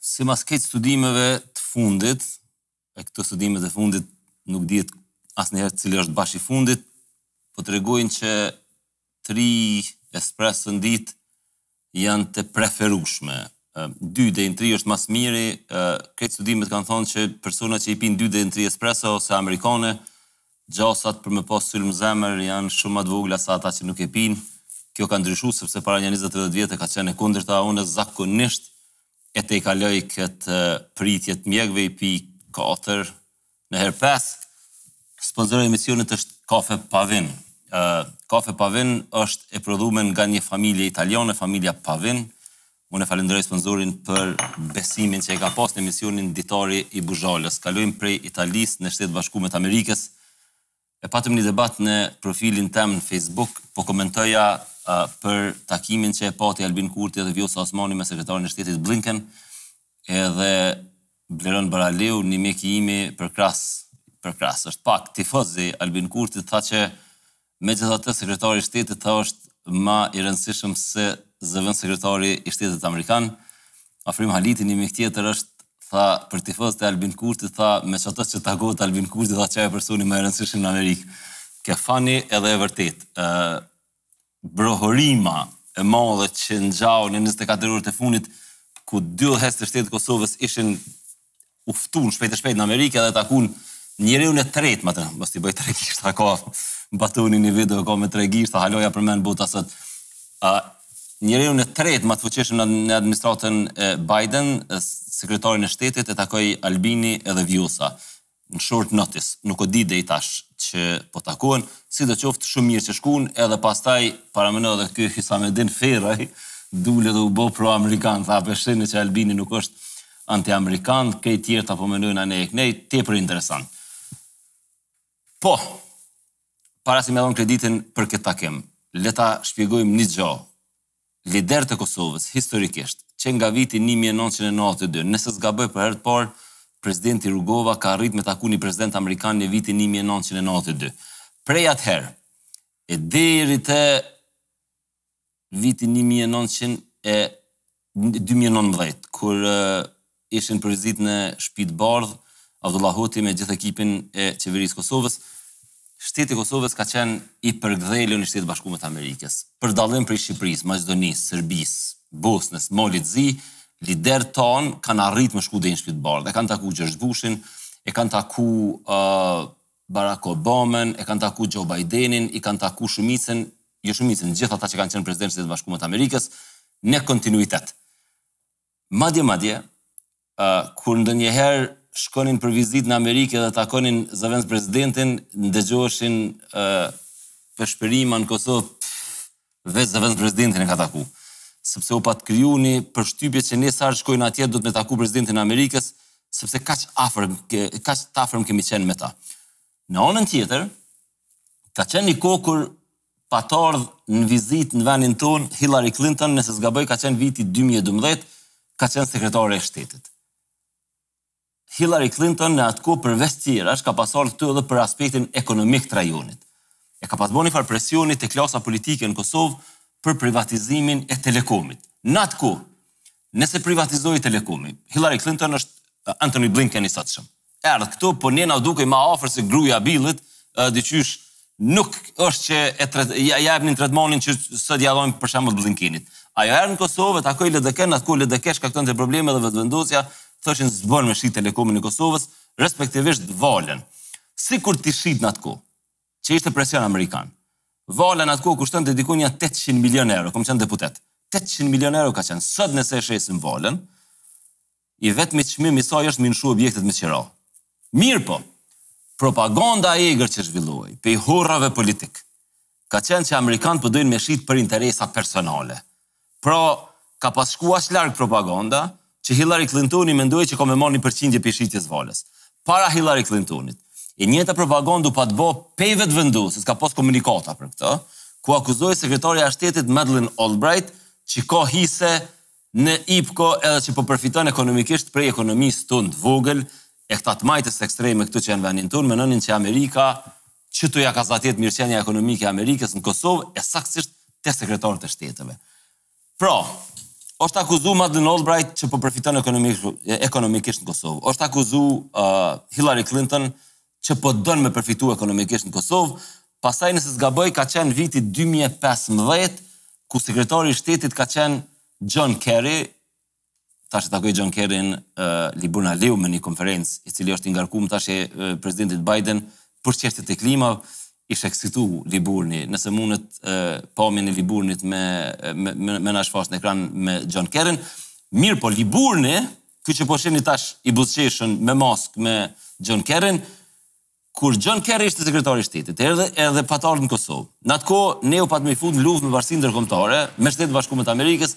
Sipas këtyre studimeve të fundit, e këto studimet e fundit nuk dihet asnjëherë cili është bash i fundit, po tregojnë që tri espresso në ditë janë të preferueshme. Dy deri në tri është ma së miri. Krejt studimet kanë thënë që personat që i pinë dy deri në tri espresso ose americane Gjasat për me pas sulm zemër janë shumë ma të vogla sa ata që nuk e pinë. Kjo ka ndryshu sepse para nja njëzet tridhjetë vjetëve ka qenë e kundërta, unë zakonisht e tejkaloj këtë pritje të mjekëve i pi katër, nëherë pesë. Sponsor i emisionit është Kafe Pavin. Kafe Pavin është e prodhume nga një familje italiane, familja Pavin, Unë e falënderoj sponsorin për besimin që e ka pas në emisionin Ditari i Buzhalës. Kalojmë prej Italisë në Shtetet e Bashkume të Amerikës. E patëm një debat në profilin tem në Facebook, po komentoja uh, për takimin që e pati Albin Kurti dhe Vjosa Osmani me sekretarin e shtetit Blinken, edhe Bleron Baraliu, një mik i imi përkrahës, përkrahës është pak, tifoz i Albin Kurtit, tha që megjithatë Sekretari i Shtetit tha është ma i rëndësishëm se Zëvendëssekretari i Shtetit amerikan. Afrim Haliti, një mik tjetër është tha për tifozët e Albin Kurtit, tha me atë që takohet Albin Kurti tha që ai personi ma i rëndësishëm në Amerikë. Ke funny edhe e vërtetë. brohorima e madhe që ngjau në njëzet e katër orët e fundit, ku dy udhëheqës të shtetit të Kosovës ishin u ftunë shpejt e shpejt në Amerikë edhe takuan njeriun e tretë më të, mos t'i bëj tre gishta ka Batoni një video ka me tre gishta, halo ja përmend bota sot. Ë njeriun e tretë ma të fuqishëm në, në administratën e Biden, sekretarin e shtetit e takoi Albini edhe Vjosa. në short notice, nuk u di deri tash që po takohen, sidoqoftë shumë mirë që shkuan, edhe pastaj paramendo edhe ky Hysamedin Feraj dul edhe u bë pro amerikan, tha pe shihni që Albini nuk është anti amerikan, krejt tjerët a po mendojnë anej e kënej, tepër interesant. Po, para se me ia dhon kreditin për këtë takim, le ta shpjegojmë një gjë, Liderët e Kosovës, historikisht, që nga viti një mijë e nëntëqind e nëntëdhjetë e dy, nëse s'gaboj për herë të parë Presidenti Rugova ka arritë me taku një President Amerikan në vitin një mijë e nëntëqind e nëntëdhjetë e dy. Prej atëherë e deri te viti një mijë e nëntëqind e dy mijë e nëntëmbëdhjetë, kur ishin për vizitë në Shtëpi të Bardhë, Avdullah Hoti me gjithë ekipin e Qeverisë së Kosovës, shteti i Kosovës ka qenë i përkdhelun në Shtetet e Bashkume të Amerikës. Për dallim prej Shqipërisë, Maqedonisë, Serbisë, Bosnës, Malit të Zi, liderët tanë kanë arritë me shku deri në Shtëpi të Bardhë. E kanë taku Xhorxh Bushin, e kanë taku Barak Obamën, e kanë taku Xho Bajdenin, i kanë taku shumicën, jo shumicën, gjithë ata që kanë qenë presidentë të Shteteve të Bashkume të Amerikës në kontinuitet. Madje, madje, kur ndonjëherë shkonin për vizitë në Amerikë dhe takonin zëvendëspresidentin, ndëgjoheshin pëshpërima në Kosovë, pff, veç zëvendëspresidentin e ka taku. Sepse u pat kriju një përshtypje që ne sa herë shkojmë atje duhet me taku presidentin e Amerikës, sepse kaq afër, kaq t'afërm kemi qenë me ta. Në anën tjetër, ka qenë një kohë kur pat ardh në vizitë në vendin tonë Hillary Clinton, nëse s'gaboj ka qenë viti dy mijë e dymbëdhjetë, ka qenë sekretare e shtetit. Hillary Clinton në atë kohë përveç tjerash ka pas ardh këtu edhe për aspektin ekonomik të rajonit. E ka pas bërë një farë presioni te klasa politike në Kosovë për privatizimin e Telekomit. Në atë kohë, nëse privatizohej Telekomi, Hillary Clinton është Antony Blinken i sotshëm. erdh këtu, po ne na dukej më afër se gruaja e Billit, ë diqysh nuk është që e tret, ia japnin tretmanin që sot ia dhojnë për shembull Blinkenit. Ajo erdh në Kosovë, e takoi LDK-në, atëkohë LDK shkaktonte probleme dhe Vetëvendosja thoshin s'bën me shit Telekomin e Kosovës, respektivisht Valën. Sikur t'u shit në atë kohë, që ishte presion amerikan. Vala në atë kohë kushtonte diku nja tetëqind milionë euro, kam qenë deputet. Tetëqind milionë euro ka qenë. Sot nëse e shesim Valën, i vetmi çmim i saj është me lëshu objektet me qira. Mirëpo, propaganda e egër që zhvillohej pej horrave politik ka qenë që amerikanët po dojnë me shit për interesa personale. Pra, ka pas shku aq larg propaganda që Hillary Klintoni mendoi që ka me marr një përqindje pej shitjes Valës. Para Hillary Klintonit, e njëjta propagandë u pat ba pej Vetëvendosjes, ka pas komunikata për këtë, ku akuzohej sekretarja e shtetit Madeleine Albright që ka hise Në IPKO edhe që po përfiton ekonomikisht prej ekonomisë tonë të vogël e këta të majtë ekstreme këtu që janë n'venin tonë menonin që Amerika që tu ja ka zbatetë mirëqenia ekonomike e Amerikës në Kosovë e saktësisht te sekretarët e shteteve. Pra, është akuzu Madlen Olbrajt që po përfiton ekonomikisht në Kosovë, është akuzu Hillari Klinton që po don me përfitu ekonomikisht në Kosovë, pastaj nëse s'gaboj ka qenë viti dy mijë e pesëmbëdhjetë ku sekretari i shtetit ka qenë John Kerry, tash e takoj John Kerryn Liburn Aliu me një konferencë, i cili është i ngarkuar tash presidentit Biden për çështjet e klimës, ishte eksitu Liburni, nëse mundet pamjen e Liburnit me me me na shfaq në ekran me John Kerryn, mirëpo Liburni, Ky që po shihni tash i buzëqeshun me maskë me John Kerryn, kur John Kerry ishte sekretar i shtetit, erdhi edhe pat ardh në Kosovë. Në atë kohë ne u patmi fut në luftë me bashkësinë ndërkombëtare, me Shtetet e Bashkuara të Amerikës,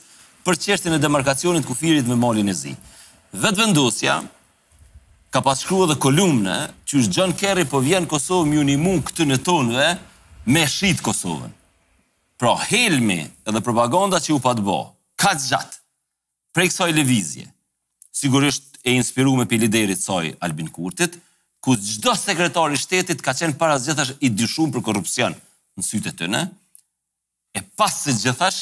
për çështjen e demarkacionit të kufirit me Malin e Zi. Vetëvendosja ka pas shkruar edhe kolumne, qysh John Kerry po vjen në Kosovë m'iu ndihmu këtyne tonëve me e shit Kosovën. Pra helmi edhe propaganda që u pat bo, kaq gjatë, Prej kësaj lëvizje, sigurisht e inspirume prej liderit saj Albin Kurtit, ku çdo sekretar i shtetit ka qenë para së gjithash i dyshum për korrupsion në sytë e tyne, e pas së gjithash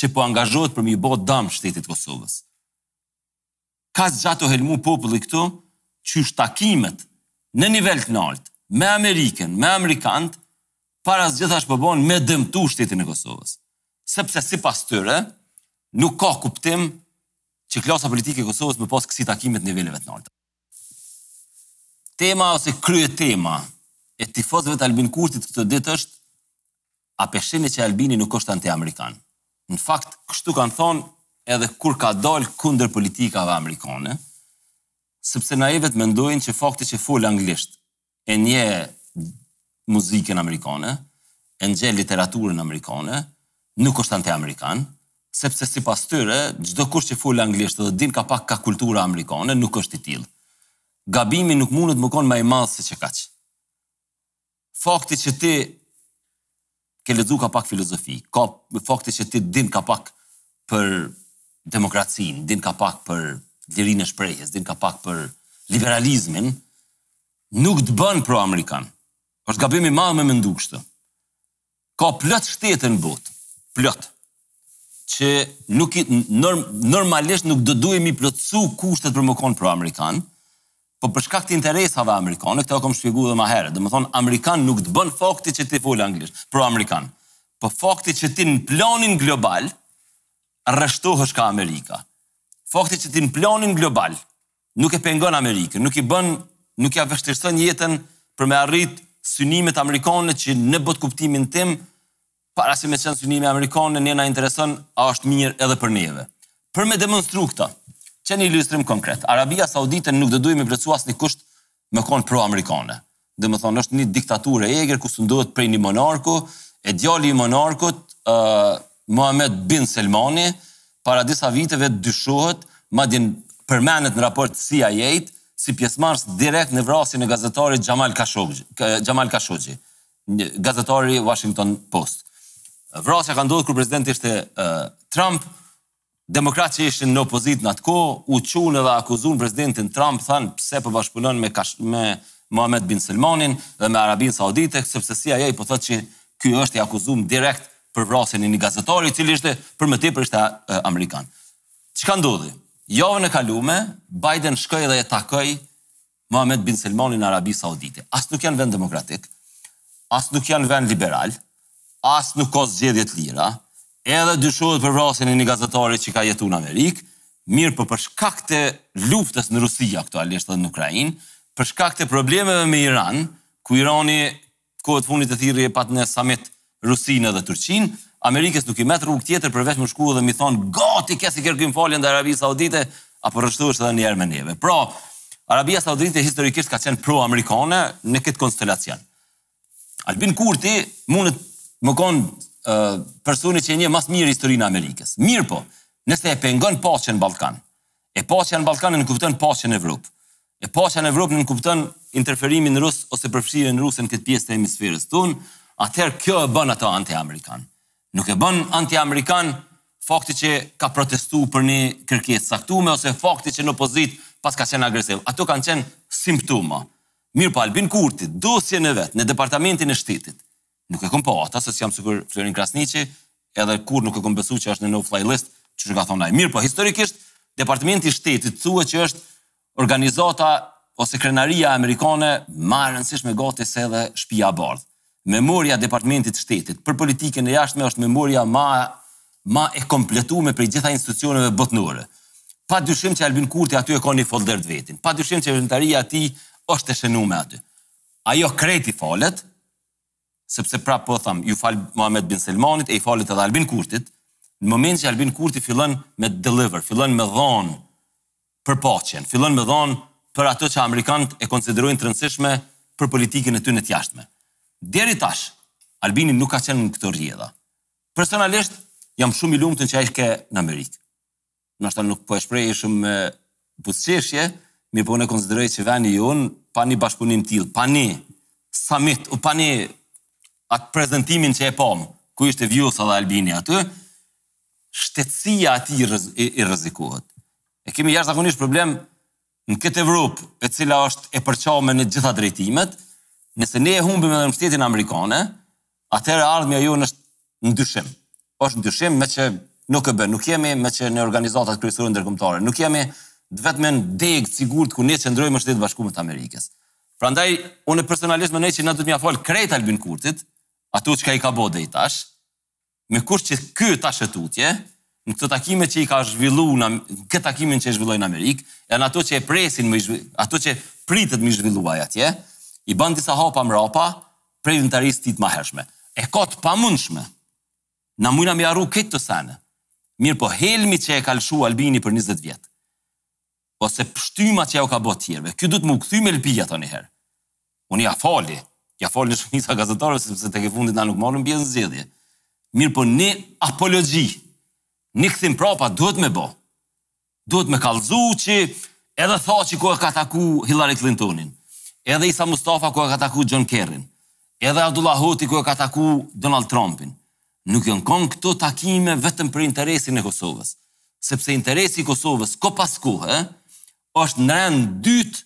që po angazhohet për me i bo dam shtetit të Kosovës. Kaq gjatë u helmu populli këtu, që çdo takim në nivel të naltë me Amerikën, me amerikanët, para së gjithash po bon me dëmtu shtetin e Kosovës. Sepse sipas tyre nuk ka kuptim që klasa politike e Kosovës me pas kësi takime të niveleve të nalta. Tema ose kryetema e tifozëve të Albin Kurtit këto ditë është a pe shihni që Albini nuk është anti-amerikan. Në fakt, kështu kanë thonë edhe kur ka dalë kundër politikave amerikane, sepse naivët mendojnë që fakti që fol anglisht, e njeh muzikën amerikane, e njeh literaturën amerikane, nuk është anti-amerikan, sepse sipas tyre, çdokush që fol anglisht dhe din kapak ka kultura amerikane, nuk është i tillë. Gabimi nuk mundet me konë ma i madhë se që kaq. Fakti që ti ke lexu kapak filozofi, ka fakti që ti din kapak për demokracinë, din kapak për lirinë e shprehjes, din kapak për liberalizmin, nuk të bën pro-amerikan. Osht gabim i madh me mendu kështu. Ka plot shtete në botë, plot, që nuk i, norm, normalisht nuk do duhej me i plotësu kushtet për me konë pro-amerikan, Po për shkak të interesave amerikane, këtë e kom shpjegu edhe ma herët. Domethonë amerikan nuk të bën fakti që ti fol anglisht, pro amerikan. Po fakti që ti në planin global rreshtohesh ka Amerika. Fakti që ti në planin global nuk e pengon Amerikën, nuk i bën, nuk ja vështirëson jetën për me arrit synimet amerikane që në botëkuptimin tim Para se me qenë synime amerikane, ne na intereson a është mirë edhe për neve. Për me demonstru këtë, qe një ilustrim konkret, Arabia Saudite nuk do duhej me plotësu asnjë kusht me konë pro-amerikane. Domethënë është një diktaturë e egër ku sundohet prej një monarku, e djali i monarkut, Mohamed bin Salmani, para disa viteve dyshohet, madje përmendet në raport të CIA-s, si pjesëmarrës direkt në vrasjen e gazetarit Xhamal Kashogji. Një gazetar i Washington Post. Vrasja ka ndodh kur president ishte uh, Trump, demokratët që ishin në opozitë në atë kohë, u çun dhe akuzun presidentin Trump, thanë pse po bashkëpunon me, kash, me Mohamed bin Salmanin dhe me Arabinë Saudite, sepse CIA po thotë që ky është i akuzum direkt për vrasjen e një gazetari, i cili ishte për më tepër ishte uh, amerikan. Çka ndodhi? Javën e kalume, Biden shkoi dhe e takoi Mohammed bin Selmani në Arabinë Saudite. As nuk janë vend demokratik, as nuk janë vend liberal, as nuk ka zgjedhje të lira, edhe dyshohet për vrasjen e një gazetari që ka jetu në Amerikë, mirëpo për shkak të luftës në Rusi aktualisht dhe në Ukrainë, për shkak të problemeve me Iran, ku Irani kohët e fundit e thirri e pat në samit Rusinë edhe Turqinë, Amerikës nuk i met rrugë tjetër përveç me shku edhe me i thon gati kësi kërkim falje ndaj Arabisë Saudite apo rreshtohesh edhe njerë me neve. Pra, Arabia Saudite historikisht ka qenë pro amerikane në këtë konstelacion. Albin Kurti mundet me kon personi që e njeh ma s'miri historinë e Amerikës. Mirëpo, nëse e pengon paqen në Ballkan, E paqja në Ballkan nënkupton paqen në Evropë. E paqja në Evropë nënkupton interferimin rus ose përfshirjen ruse në këtë pjesë të hemisferës tonë, atëherë kjo e bën atë antiamerikan. Nuk e bën antiamerikan fakti që ka protestu për një kërkesë të caktume ose fakti që në opozitë paska qenë agresiv. Ato kanë qenë simptoma. Mirëpo Albin Kurti, dosjen e vet në Departamentin e Shtetit, Nuk e kam pa atë se s'jam sikur Florin Krasniqi, edhe kur nuk e kam besu që është në no fly list, siç ka thonë ai. Mirëpo historikisht Departamenti i Shtetit thuhet që është organizata ose krenaria amerikane ma e rëndësishme gati se edhe Shpija e Bardhë. Memoria e Departamentit të Shtetit për politikën e jashtme është memoria ma e kompletume prej gjitha institucioneve botnore. Pa dyshim që Albin Kurti aty e ka një folder të vetin. Pa dyshim që veprimtaria e tij është e shënuar aty. Ajo krejt i falet, sepse prap po tham, iu fal Mohamed bin Selmanit e i falet edhe Albin Kurtit, në moment që Albin Kurti fillon me deliver, fillon me dhon për paqen, fillon me dhon për ato që amerikanët e konsiderojnë të rëndësishme për politikën e tyne të jashtme. Deri tash Albini nuk ka qenë në këto rrjedha. Personalisht jam shumë i lumtun që ai ishte në Amerikë. nashta nuk po e shprehi shumë me buzëqeshje, mirëpo unë e konsideroj që vendi jonë pa një bashkëpunim të tillë, pa një summit, pa një atë prezantimin që e pamë, ku ishte Vjosa dhe Albini aty, shtetësia e tij i rrezikohet. E kemi jashtëzakonisht problem në këtë Evropë e cila është e përçame në të gjitha drejtimet, nëse ne e humbim edhe mbështetjen amerikane, atëherë ardhmja jonë është në dyshim. Është në dyshim meqë nuk e bën, nuk jemi meqë në organizatat kryesore ndërkombëtare, nuk jemi vetëm në degë të sigurt kur ne qëndrojmë me Shtetet e Bashkume të Amerikës. Prandaj unë personalisht mendoj që na duhet me ia fal krejt Albin Kurtit, ato çka i ka bo deri tash, me kusht që ky tash e tutje, në këto takime që i ka zhvillu, në këtë takimin që e zhvilloi në Amerikë, e në ato që e presin, ato që pritet me i zhvillu ai atje, i ban disa hapa mrapa, prej veprimtarisë së tij të mahershme. E ka të pamundshme, na mujna me i harru krejt këto sene, mirëpo helmi që e ka lëshu Albini për 20 vjetë, Po se pshtyma që ja u ka bo tjerëve. Ky duhet me u kthy me lëpi ato një herë. Unë ja foli, ja foli në shumica gazetarëve sepse tek e fundit na nuk marrim pjesë në zgjedhje. Mirpo një apologji, një kthim prapa duhet me bo. Duhet me kallëzu që edhe Thaçi ku e ka taku Hillary Clintonin, edhe Isa Mustafa ku e ka taku John Kerrin, edhe Avdullah Hoti ku e ka taku Donald Trumpin. Nuk janë kon këto takime vetëm për interesin e Kosovës, sepse interesi i Kosovës koh pas kohe është në rend dytë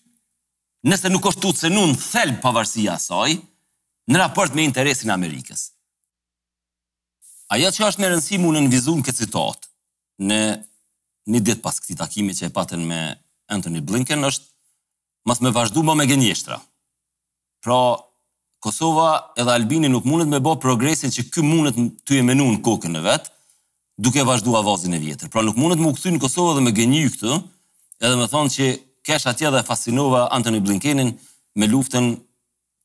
nëse nuk është tu u cenu në thelb pavarësia e saj në raport me interesin e Amerikës. Ajo që është me rëndësi mu nënvizu në këtë situatë në një ditë pas këtij takimi që e patën me Antony Blinken është Mos me vazhdu më me gënjeshtra. Pra, Kosova edhe Albini nuk mundet me bo progresin që ky mundet tu e menu në kokën e vet, duke vazhdu avazin e vjetër. Pra nuk mundet mu kthy në Kosovë dhe me gënjy këtu, edhe me thon që kesh atje dhe fascinova Antony Blinkenin me luftën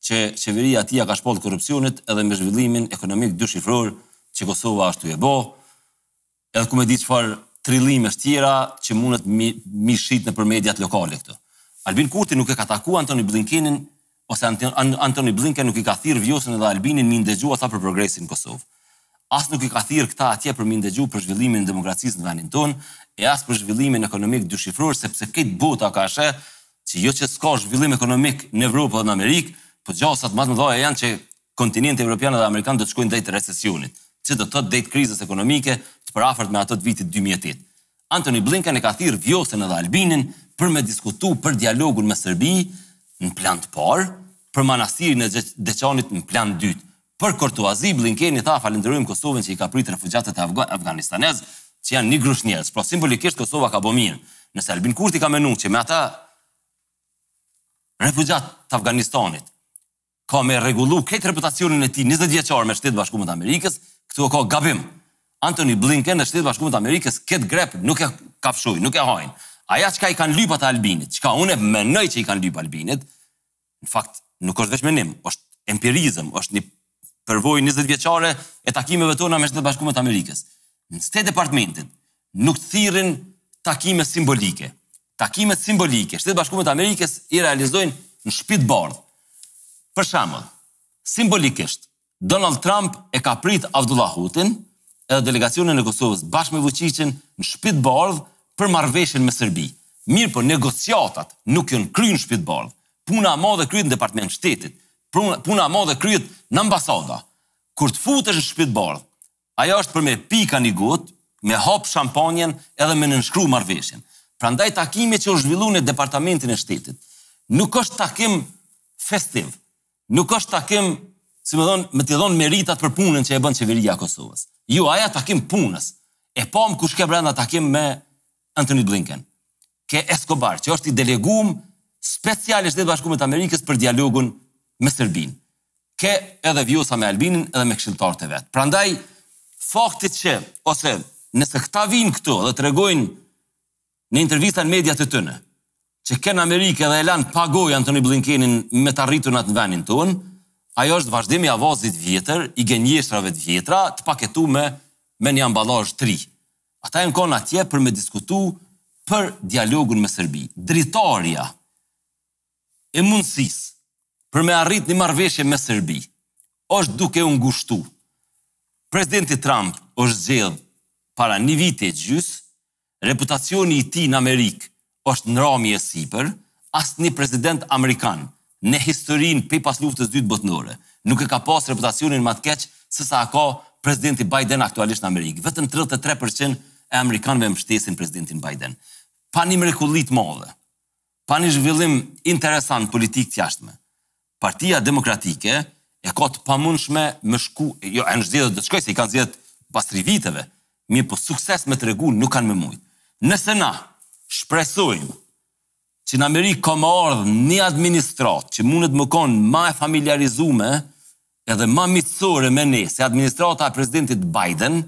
që qeveria e tij ia ka shpall korrupsionit edhe me zhvillimin ekonomik dyshifror që Kosova asht tu e bo, Edhe ku me di çfarë trillimesh tjera që mundet mi mi shit nëpër mediat lokale këtu. Albin Kurti nuk e ka taku Antoni Blinkenin ose Antoni Blinken nuk i ka thirr Vjosën edhe Albinin mi ndegju ata për progresin në Kosovë. As nuk i ka thirr këta atje për mi ndegju për zhvillimin e demokracisë në venin tonë e as për zhvillimin ekonomik dyshifror sepse krejt bota ka sheh që jo që s'ka zhvillim ekonomik n'Evropë edhe n'Amerikë po gjasat ma të mëdhaja janë që kontinenti evropian dhe amerikan do të shkojnë drejt recesionit, që do të thotë drejt krizës ekonomike të përafërt me atë të vitit dy mijë e tetë. Antony Blinken e ka thirrë Vjosën edhe Albinin për me diskutu për dialogun me Serbi në plan të parë, për Manastirin e Deçanit në plan dytë. Për kortuazi, Blinkeni tha falënderojmë Kosovën që i ka pritë refugjatët e Afganistanit, që janë një grusht njerëz. Pra simbolikisht Kosova ka bo mirë. Nëse Albin Kurti ka menu që me ata refugjat të Afganistanit, ka me rregullu krejt reputacionin e tij njëzet vjeçar me Shtetet e Bashkuara të Amerikës, këtu ka gabim. Antony Blinken dhe Shtetet e Bashkuara të Amerikës këtë grep nuk e kafshojnë, nuk e hajnë. Ajo çka i kanë lypë ata Albinit, çka unë menoj që i kanë lypë Albinit, në fakt nuk është veç menim, është empirizëm, është një përvojë njëzet vjeçare e takimeve tona me Shtetet e Bashkuara të Amerikës. Në State Department nuk t'thirrin n'takime simbolike, Takimet simbolike, Shtetet e Bashkuara të Amerikës i realizojnë në Shtëpi të Bardhë. Për shembull, simbolikisht, Donald Trump e ka pritë Avdullah Hotin edhe delegacionin e Kosovës bashkë me Vuçiqin në Shtëpi të Bardhë për marrëveshjen me Serbi. Mirëpo, negociatat nuk janë kry në Shtëpi të Bardhë. Puna e madhe kryhet në Departament të Shtetit. Puna e madhe kryhet në ambasada. Kur të futesh në Shtëpi të Bardhë, Ajo është për me pi ka ni gotë, me hap shampanjen edhe me nënshkru marrëveshjen. Prandaj takimi që u zhvillu në Departamentin e Shtetit nuk është takim festiv, nuk është takim, si me thonë, me t'i dhonë meritat për punën që e bën Qeveria e Kosovës. Jo, ai është takim punës. E pamë kush ke brenda takim me Anthony Blinken, ke Escobar, që është i delegum special i Shteteve t'Bashkume të Amerikës për dialogun me Serbinë. Ke edhe Vjosa me Albinin edhe me këshilltarët e vet. Prandaj fakti që ose nëse këta vijnë këtu dhe tregojnë në intervista në mediat e tyre që kenë n'Amerikë dhe e lanë pa gojë Antoni Blinkenin me të arritur në venin tonë, ajo është vazhdimi i avazit vjetër, i gënjeshrave të vjetra, të paketume me një ambalazh të ri. Ata janë kon atje për me diskutu për dialogun me Serbi. Dritarja e mundësisë për me arrit një marrëveshje me Serbi është duke u ngushtu. Presidenti Trump është zgjedh para një viti e gjysmë, reputacioni i tij në Amerikë është n'ramje e sipër, asnjë president amerikan në historinë prej pas luftës dytë botnore nuk e ka pas reputacionin ma të keq se sa e ka presidenti Biden aktualisht në Amerikë vetëm tridhjetë e tre për qind e amerikanëve e mbështesin presidentin Biden pa ni mrekulli të madhe pa ni zhvillim interesant n'politikë të jashtme Partia Demokratike e ka të pamundshme me shku, jo, e në zgjedhje do të shkojë, se i kanë zgjedhjet pas tri viteve, mirëpo sukses me tregu nuk kanë me mujt. Nëse na shpresojmë që në Amerikë ka me ardhë një administratë që mundet me konë ma e familjarizume edhe ma miqësore me ne se administrata e Presidentit Biden,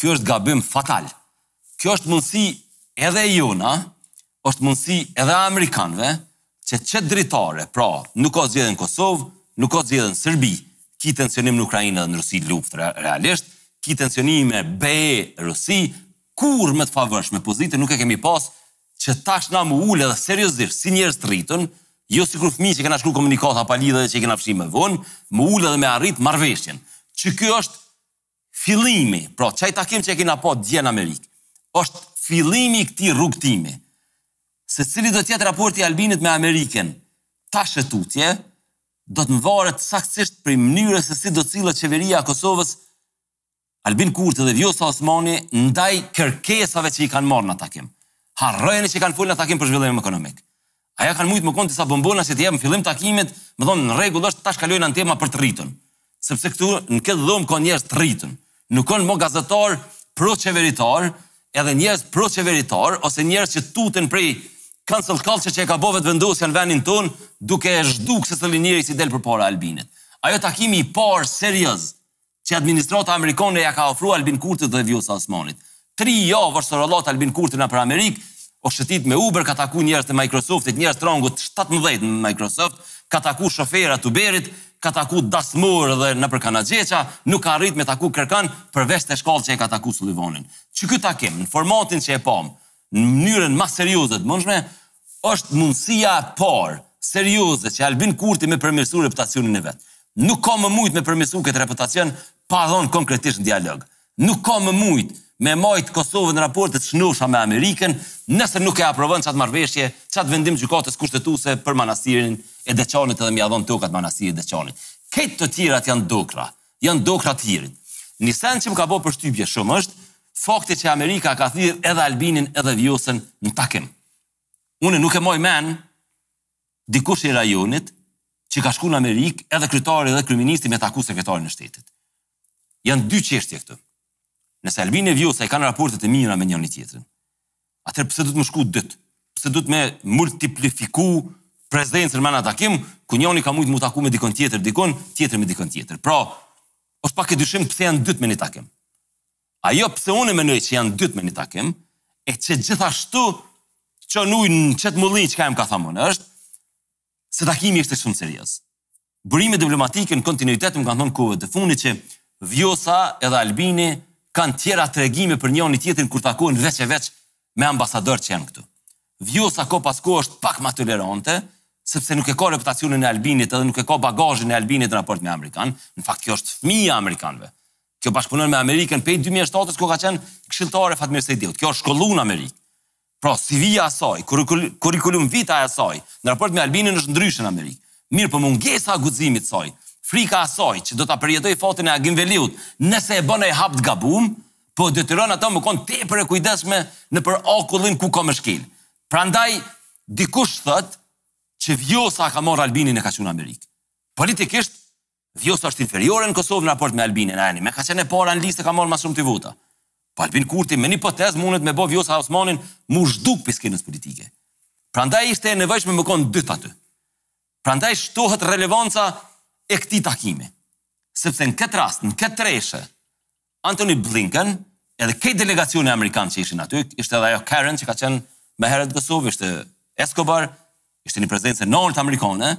Kjo është gabim fatal. Kjo është mundësi edhe e jona, është mundësi edhe e amerikanëve, që qet dritare, pra, nuk ka zgjedhje në Kosovë, nuk ka zgjedhje në Serbi, ki tensionim në Ukrainë dhe në Rusi luftë realisht, ki tensionime BE-Rusi, kurrë ma të favorshme pozitë nuk e kemi pas, që tash na m'u ulë edhe seriozisht, si njerëz të rritun, jo sikur fëmijë që kena shkru komunikata pa lidhje dhe që i kena fshi më vonë, m'u ulë edhe me arrit marrëveshjen. Qikjo është Fillimi, pra qaj takim që e kena pa dje n'Amerikë, është fillimi i këtij rrugëtimi. Se cili do të jetë raporti i Albinit me Amerikën tash e tutje, do të mvaret saktësisht prej mënyrës se si do të sillet Qeveria e Kosovës, Albin Kurti dhe Vjosa Osmani, ndaj kërkesave që i kanë marrë në takim. Harrojeni që kanë folë në takim për zhvillim ekonomik. Ajo kanë mujtë me konë disa bombona që t'i jepë në fillim takimit, me thonë në rregull është tash kalojmë në tema për të rritun. Sepse këtu në këtë dhomë ka njerëz të rritun. Nuk janë ma gazetarë proqeveritarë edhe njerëz proqeveritarë ose njerëz që tuten prej cancel culture që e ka bo Vetëvendosja në vendin tonë duke e zhdukë secilin njeri që i del përpara Albinit. Ajo takimi i parë serioz që administrata amerikane ja ka ofruar Albin Kurtit dhe Vjosa Osmanit. Tri javë është sorollot Albin Kurti nëpër Amerikë, u shëtit me Uber, ka taku njerëz të Microsoftit, njerëz të rangut shtatëmbëdhjetë në Microsoft, ka taku shofera të Uberit, ka taku dasmorë dhe nëpër Kanagjeça, nuk ka arrit me taku kërkan përveç te shkalla që e ka taku Sullivanin. Që ky takim, në formatin që e pamë, në mënyrën ma serioze të mundshme, është mundësia e parë serioze që Albin Kurti me përmirësu reputacionin e vet. Nuk ka më mujt me e përmirësu këtë reputacion pa dhënë konkretisht në dialog. Nuk ka më mujt me e majt Kosovën në raporte të shnosha me Amerikën, nëse nuk e aprovon qat marrëveshje, qat vendim të Gjykatës Kushtetuese për Manastirin e Deçanit edhe me ia dhënë tokat Manastirit të Deçanit. Krejt të tjerat janë dokra. Janë dokra të lirit. Një send që më ka bërë përshtypje shumë është fakti që Amerika ka thirrë edhe Albinin edhe Vjosën në takim. Unë nuk e maj men dikush i rajonit që ka shku në Amerikë edhe kryetari edhe kryeministri me taku sekretarin e shtetit. Janë dy çështje këtu. Nëse Albini e Vjosa i kanë raportet e mira me njoni-tjetrin, atëherë pse duhet me shku dytë? Pse duhet me multiplifiku prezencën me ni takim, ku njoni ka mujtë mu taku me dikon tjetër dikon, tjetër me dikon tjetër. Pra, është pak e dyshimtë pse janë dytë me një takim. Ajo pse unë e mendoj që janë dytë me një takim, e që gjithashtu çon ujë në qëtë mulli që jam ka thom, është se takimi ishte shumë serioz. Burime diplomatike në kontinuitet më kanë thënë kohëve të fundit që Vjosa edhe Albini kanë tjera tregime për njoni-tjetrin kur takohen veç e veç me ambasadorë që janë këtu. Vjosa kohë pas kohë është pak ma tolerante, sepse nuk e ka reputacionin e Albinit edhe nuk e ka bagazhin e Albinit në raport me amerikanë, në fakt kjo është fëmija e amerikanëve. Kjo bashkëpunon me Amerikën prej dy mijë e shtatë-s kur ka qenë këshilltare e Fatmir Sejdiut. Kjo është shkollu në Amerikë. Pra, CV-ja e saj, curriculum vitae e saj, në raport me Albinin është ndryshe në Amerikë. Mirëpo mungesa e guximit të saj, frika e saj që do ta përjetojë fatin e Agim Veliut nëse e bën naj hap të gabum, po e detyron atë me kon tepër e kujdesshme nëpër akullin ku ka me shkel. Prandaj, dikush thotë që Vjosa e ka marrë Albinin e ka çu në Amerikë. Politikisht, Vjosa është inferiore në Kosovë në raport me Albinin Ajani. Me ka qenë e para në listë ka marrë më shumë ti vota. Po Albin Kurti me një potez mundet me bë Vjosa Osmanin mu zhduk pi skenës politike. Prandaj ishte e nevojshme me kon dytë aty. Prandaj shtohet relevanca e këtij takimi. Sepse në këtë rast, në këtë treshe, Antony Blinken, edhe krejt delegacioni amerikan që ishin aty, ishte edhe ajo Karen që ka qenë ma herët në Kosovë, ishte Escobar, ishte një prezencë e naltë amerikane,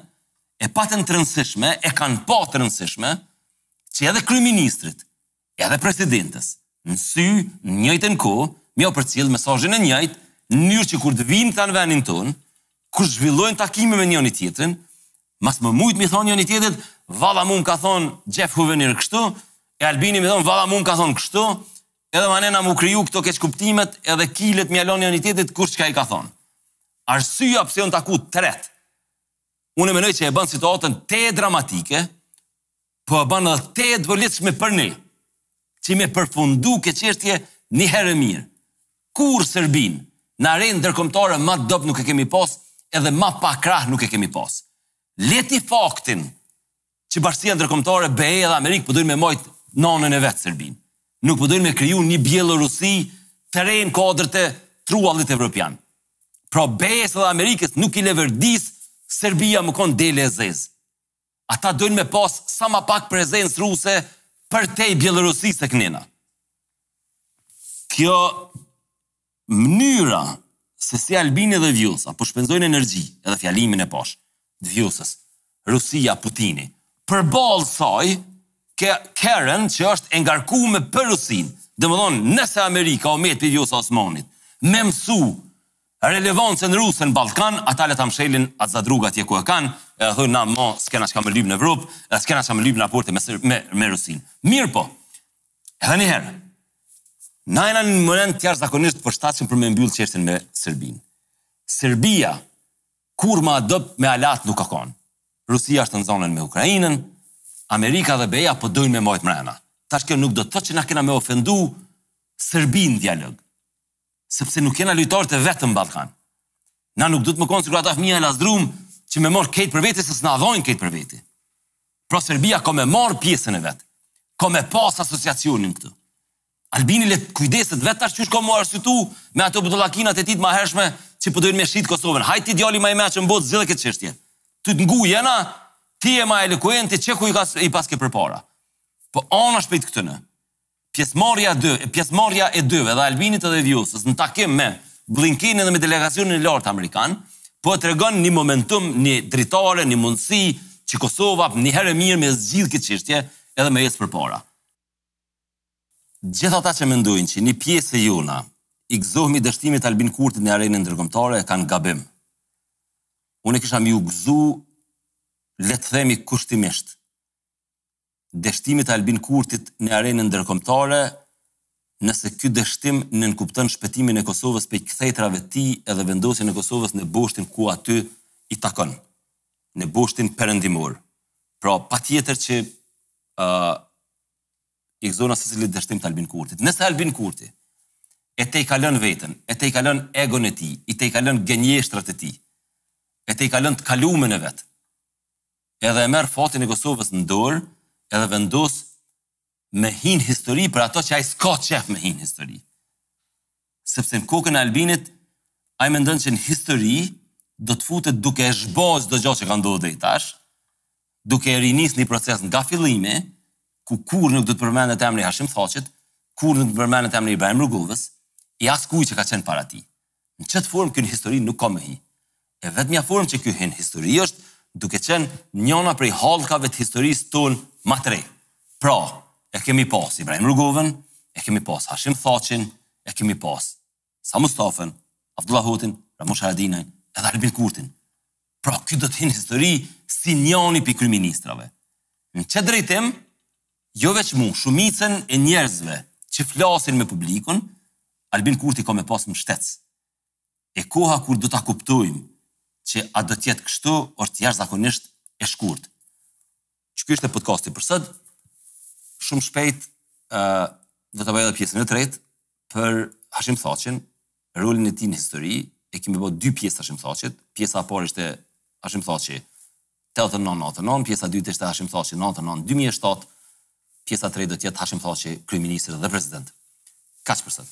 e patën të rëndësishme, e kanë pa të rëndësishme, që edhe kryeministrit, edhe presidentes, në sy, në njëjtën kohë, me jau përcjell mesazhin e njëjtë, në mënyrë që kur të vijnë tanë në venin tonë, kur zhvillojnë takime me njoni-tjetrin, Mos me mujt me i thonë njoni-tjetrit, valla mu më ka thonë Jeff Hovenier kështu, e Albini me thonë, valla mu m'ka thonë kështu, edhe manej mu kriju këto keqkuptimet edhe kilet me ia lon njoni-tjetrit kush çka i ka thonë. Arsyja pse jon taku të tretë, unë e menoj që e bon situatën tejet dramatike, Po e bën edhe tejet të volitshme për ne, që me perfundu ket çështje ni herë e mirë. Kurrë Serbinë, në arenë ndërkombëtare ma të dobt nuk e kemi pas edhe ma pa krah nuk e kemi pas. Lëre ti faktin që bashkësia ndërkombëtare BE edhe Amerikë po dojnë me majt n'anën e vet Serbinë. Nuk po dojnë me kriju ni Bjellorusi të re në kuadër te truallit evropian. Pra BE-së edhe Amerikës nuk i leverdis Serbia me kon dele e zezë. Ata dojnë me pas sa ma pak prezencë ruse përtej Bjellorusisë se kena. Kjo mnyra se si Albini dhe Vjosa po shpenzojnë energji, edhe fjalimin e pashë, të Vjosës, Rusia, Putini, përballë saj ke Karen që është e ngarkume për Rusinë. Domethënë, nëse Amerika o metë prej Vjosa Osmanit, me mësu Relevancën ruse në Ballkan ata le ta mshelin at zadruga atje ku e kanë, e të thonë na mo s'kena çka me lyp në Evropë, e s'kena çka me lyp në raporte me Sër me me Rusinë. Mirëpo, edhe një herë, na jena në moment të jashtëzakonisht të përshtatshëm për me mbyll çështjen me Serbinë. Serbia kurrë ma dobt me aleatë nuk ka kanë. Rusia është e zonun me Ukrainën, Amerika dhe BE-ja po dojnë me majt mrena. Tash kjo nuk do të thotë që na kena me ofendu Serbinë në dialog. Sepse nuk jena lojtarët e vetëm Ballkan. Na nuk duhet me konë sikur ata fëmija e lazdrum që me marrë krejt për vete se s'na dhojnë krejt për vete. Pra Serbia ka me marrë pjesën e vet. Ka me pas asociacionin këtu. Albini le kujdeset vetë tash qysh ka me arsytu me ato budollakinat e tij të mahershme që po dojnë me shit Kosovën. Hajt ti djali ma i meçëm në botë zgjidhe këtë çështje. Ty të ngujna, ti e ma elokuenti që, ku i ka, i paske përpara. Po anë është pejtë këtë në. Pjesëmarrja e dy, pjesëmarrja e dyve, edhe Albinit edhe Vjosës, në takim me Blinkenin dhe me delegacionin e lartë amerikan, po e tregon një momentum, një dritare, një mundësi që Kosova një herë e mirë me e zgjidhë këtë çështje edhe me ecë përpara. Gjithë ata që mendojnë që një pjesë e jona i gëzohemi dështimit të Albin Kurtit në arenën ndërkombëtare e kanë gabim. Unë e kisha m'ju gëzu, le të themi kushtimisht, dështimit të Albin Kurtit në arenën ndërkombëtare, nëse ky dështim nënkupton shpëtimin e Kosovës pej kthetrave të tij edhe vendosjen e Kosovës në boshtin ku aty i takon, në boshtin perëndimor. Pra, patjetër që ë i gëzona secilit dështim të Albin Kurtit. Nëse Albin Kurti e tejkalon veten, e tejkalon egon e tij, i tejkalon gënjeshtrat e tij, e tejkalon të kalumen e vet, edhe e merr fatin e Kosovës në dorë edhe vendos me hi në histori për ato që ai s'ka qef me hi në histori. Sepse në kokën e Albinit, ai mendon që në histori do të futet duke zhbo çdo gjë që ka ndodhur deri tash, duke e rinis një proces nga fillimi, ku kurrë nuk do të përmendet emri i Hashim Thaçit, kurrë nuk përmendet emri i Ibrahim Rugovës, i askuj që ka qenë para tij. Në qet formë ky në histori nuk ka me hi. E vetmja formë që ky hin n'histori është duke qenë njana prej hallkave të historisë tonë ma të re. Pra, e kemi pas Ibrahim Rugovën, e kemi pas Hashim Thaçin, e kemi pas Isa Mustafën, Avdullah Hotin, Ramush Haradinajn, edhe Albin Kurtin. Pra, ky do të hin n'histori si njani pi kryeministrave. Në qet drejtim, Jo veç mu, shumicën e njerëzve që flasin me publikun, Albin Kurti ka me pas mbështetës. E koha kur do ta kuptojmë që a do të jetë kështu është jashtëzakonisht e shkurtë. Qeky ishte podcasti për sot. Shumë shpejt ë do ta bëj edhe pjesën e tretë, Për Hashim Thaçin, rolin e tij në histori e kemi bo dy pjesë të Hashim Thaçit. Pjesa e parë ishte Hashim Thaçi 89-99, pjesa e dytë ishte Hashim Thaçi 99-2007, pjesa e tretë do të jetë Hashim Thaçi kryeministër dhe president. Kaq për sot.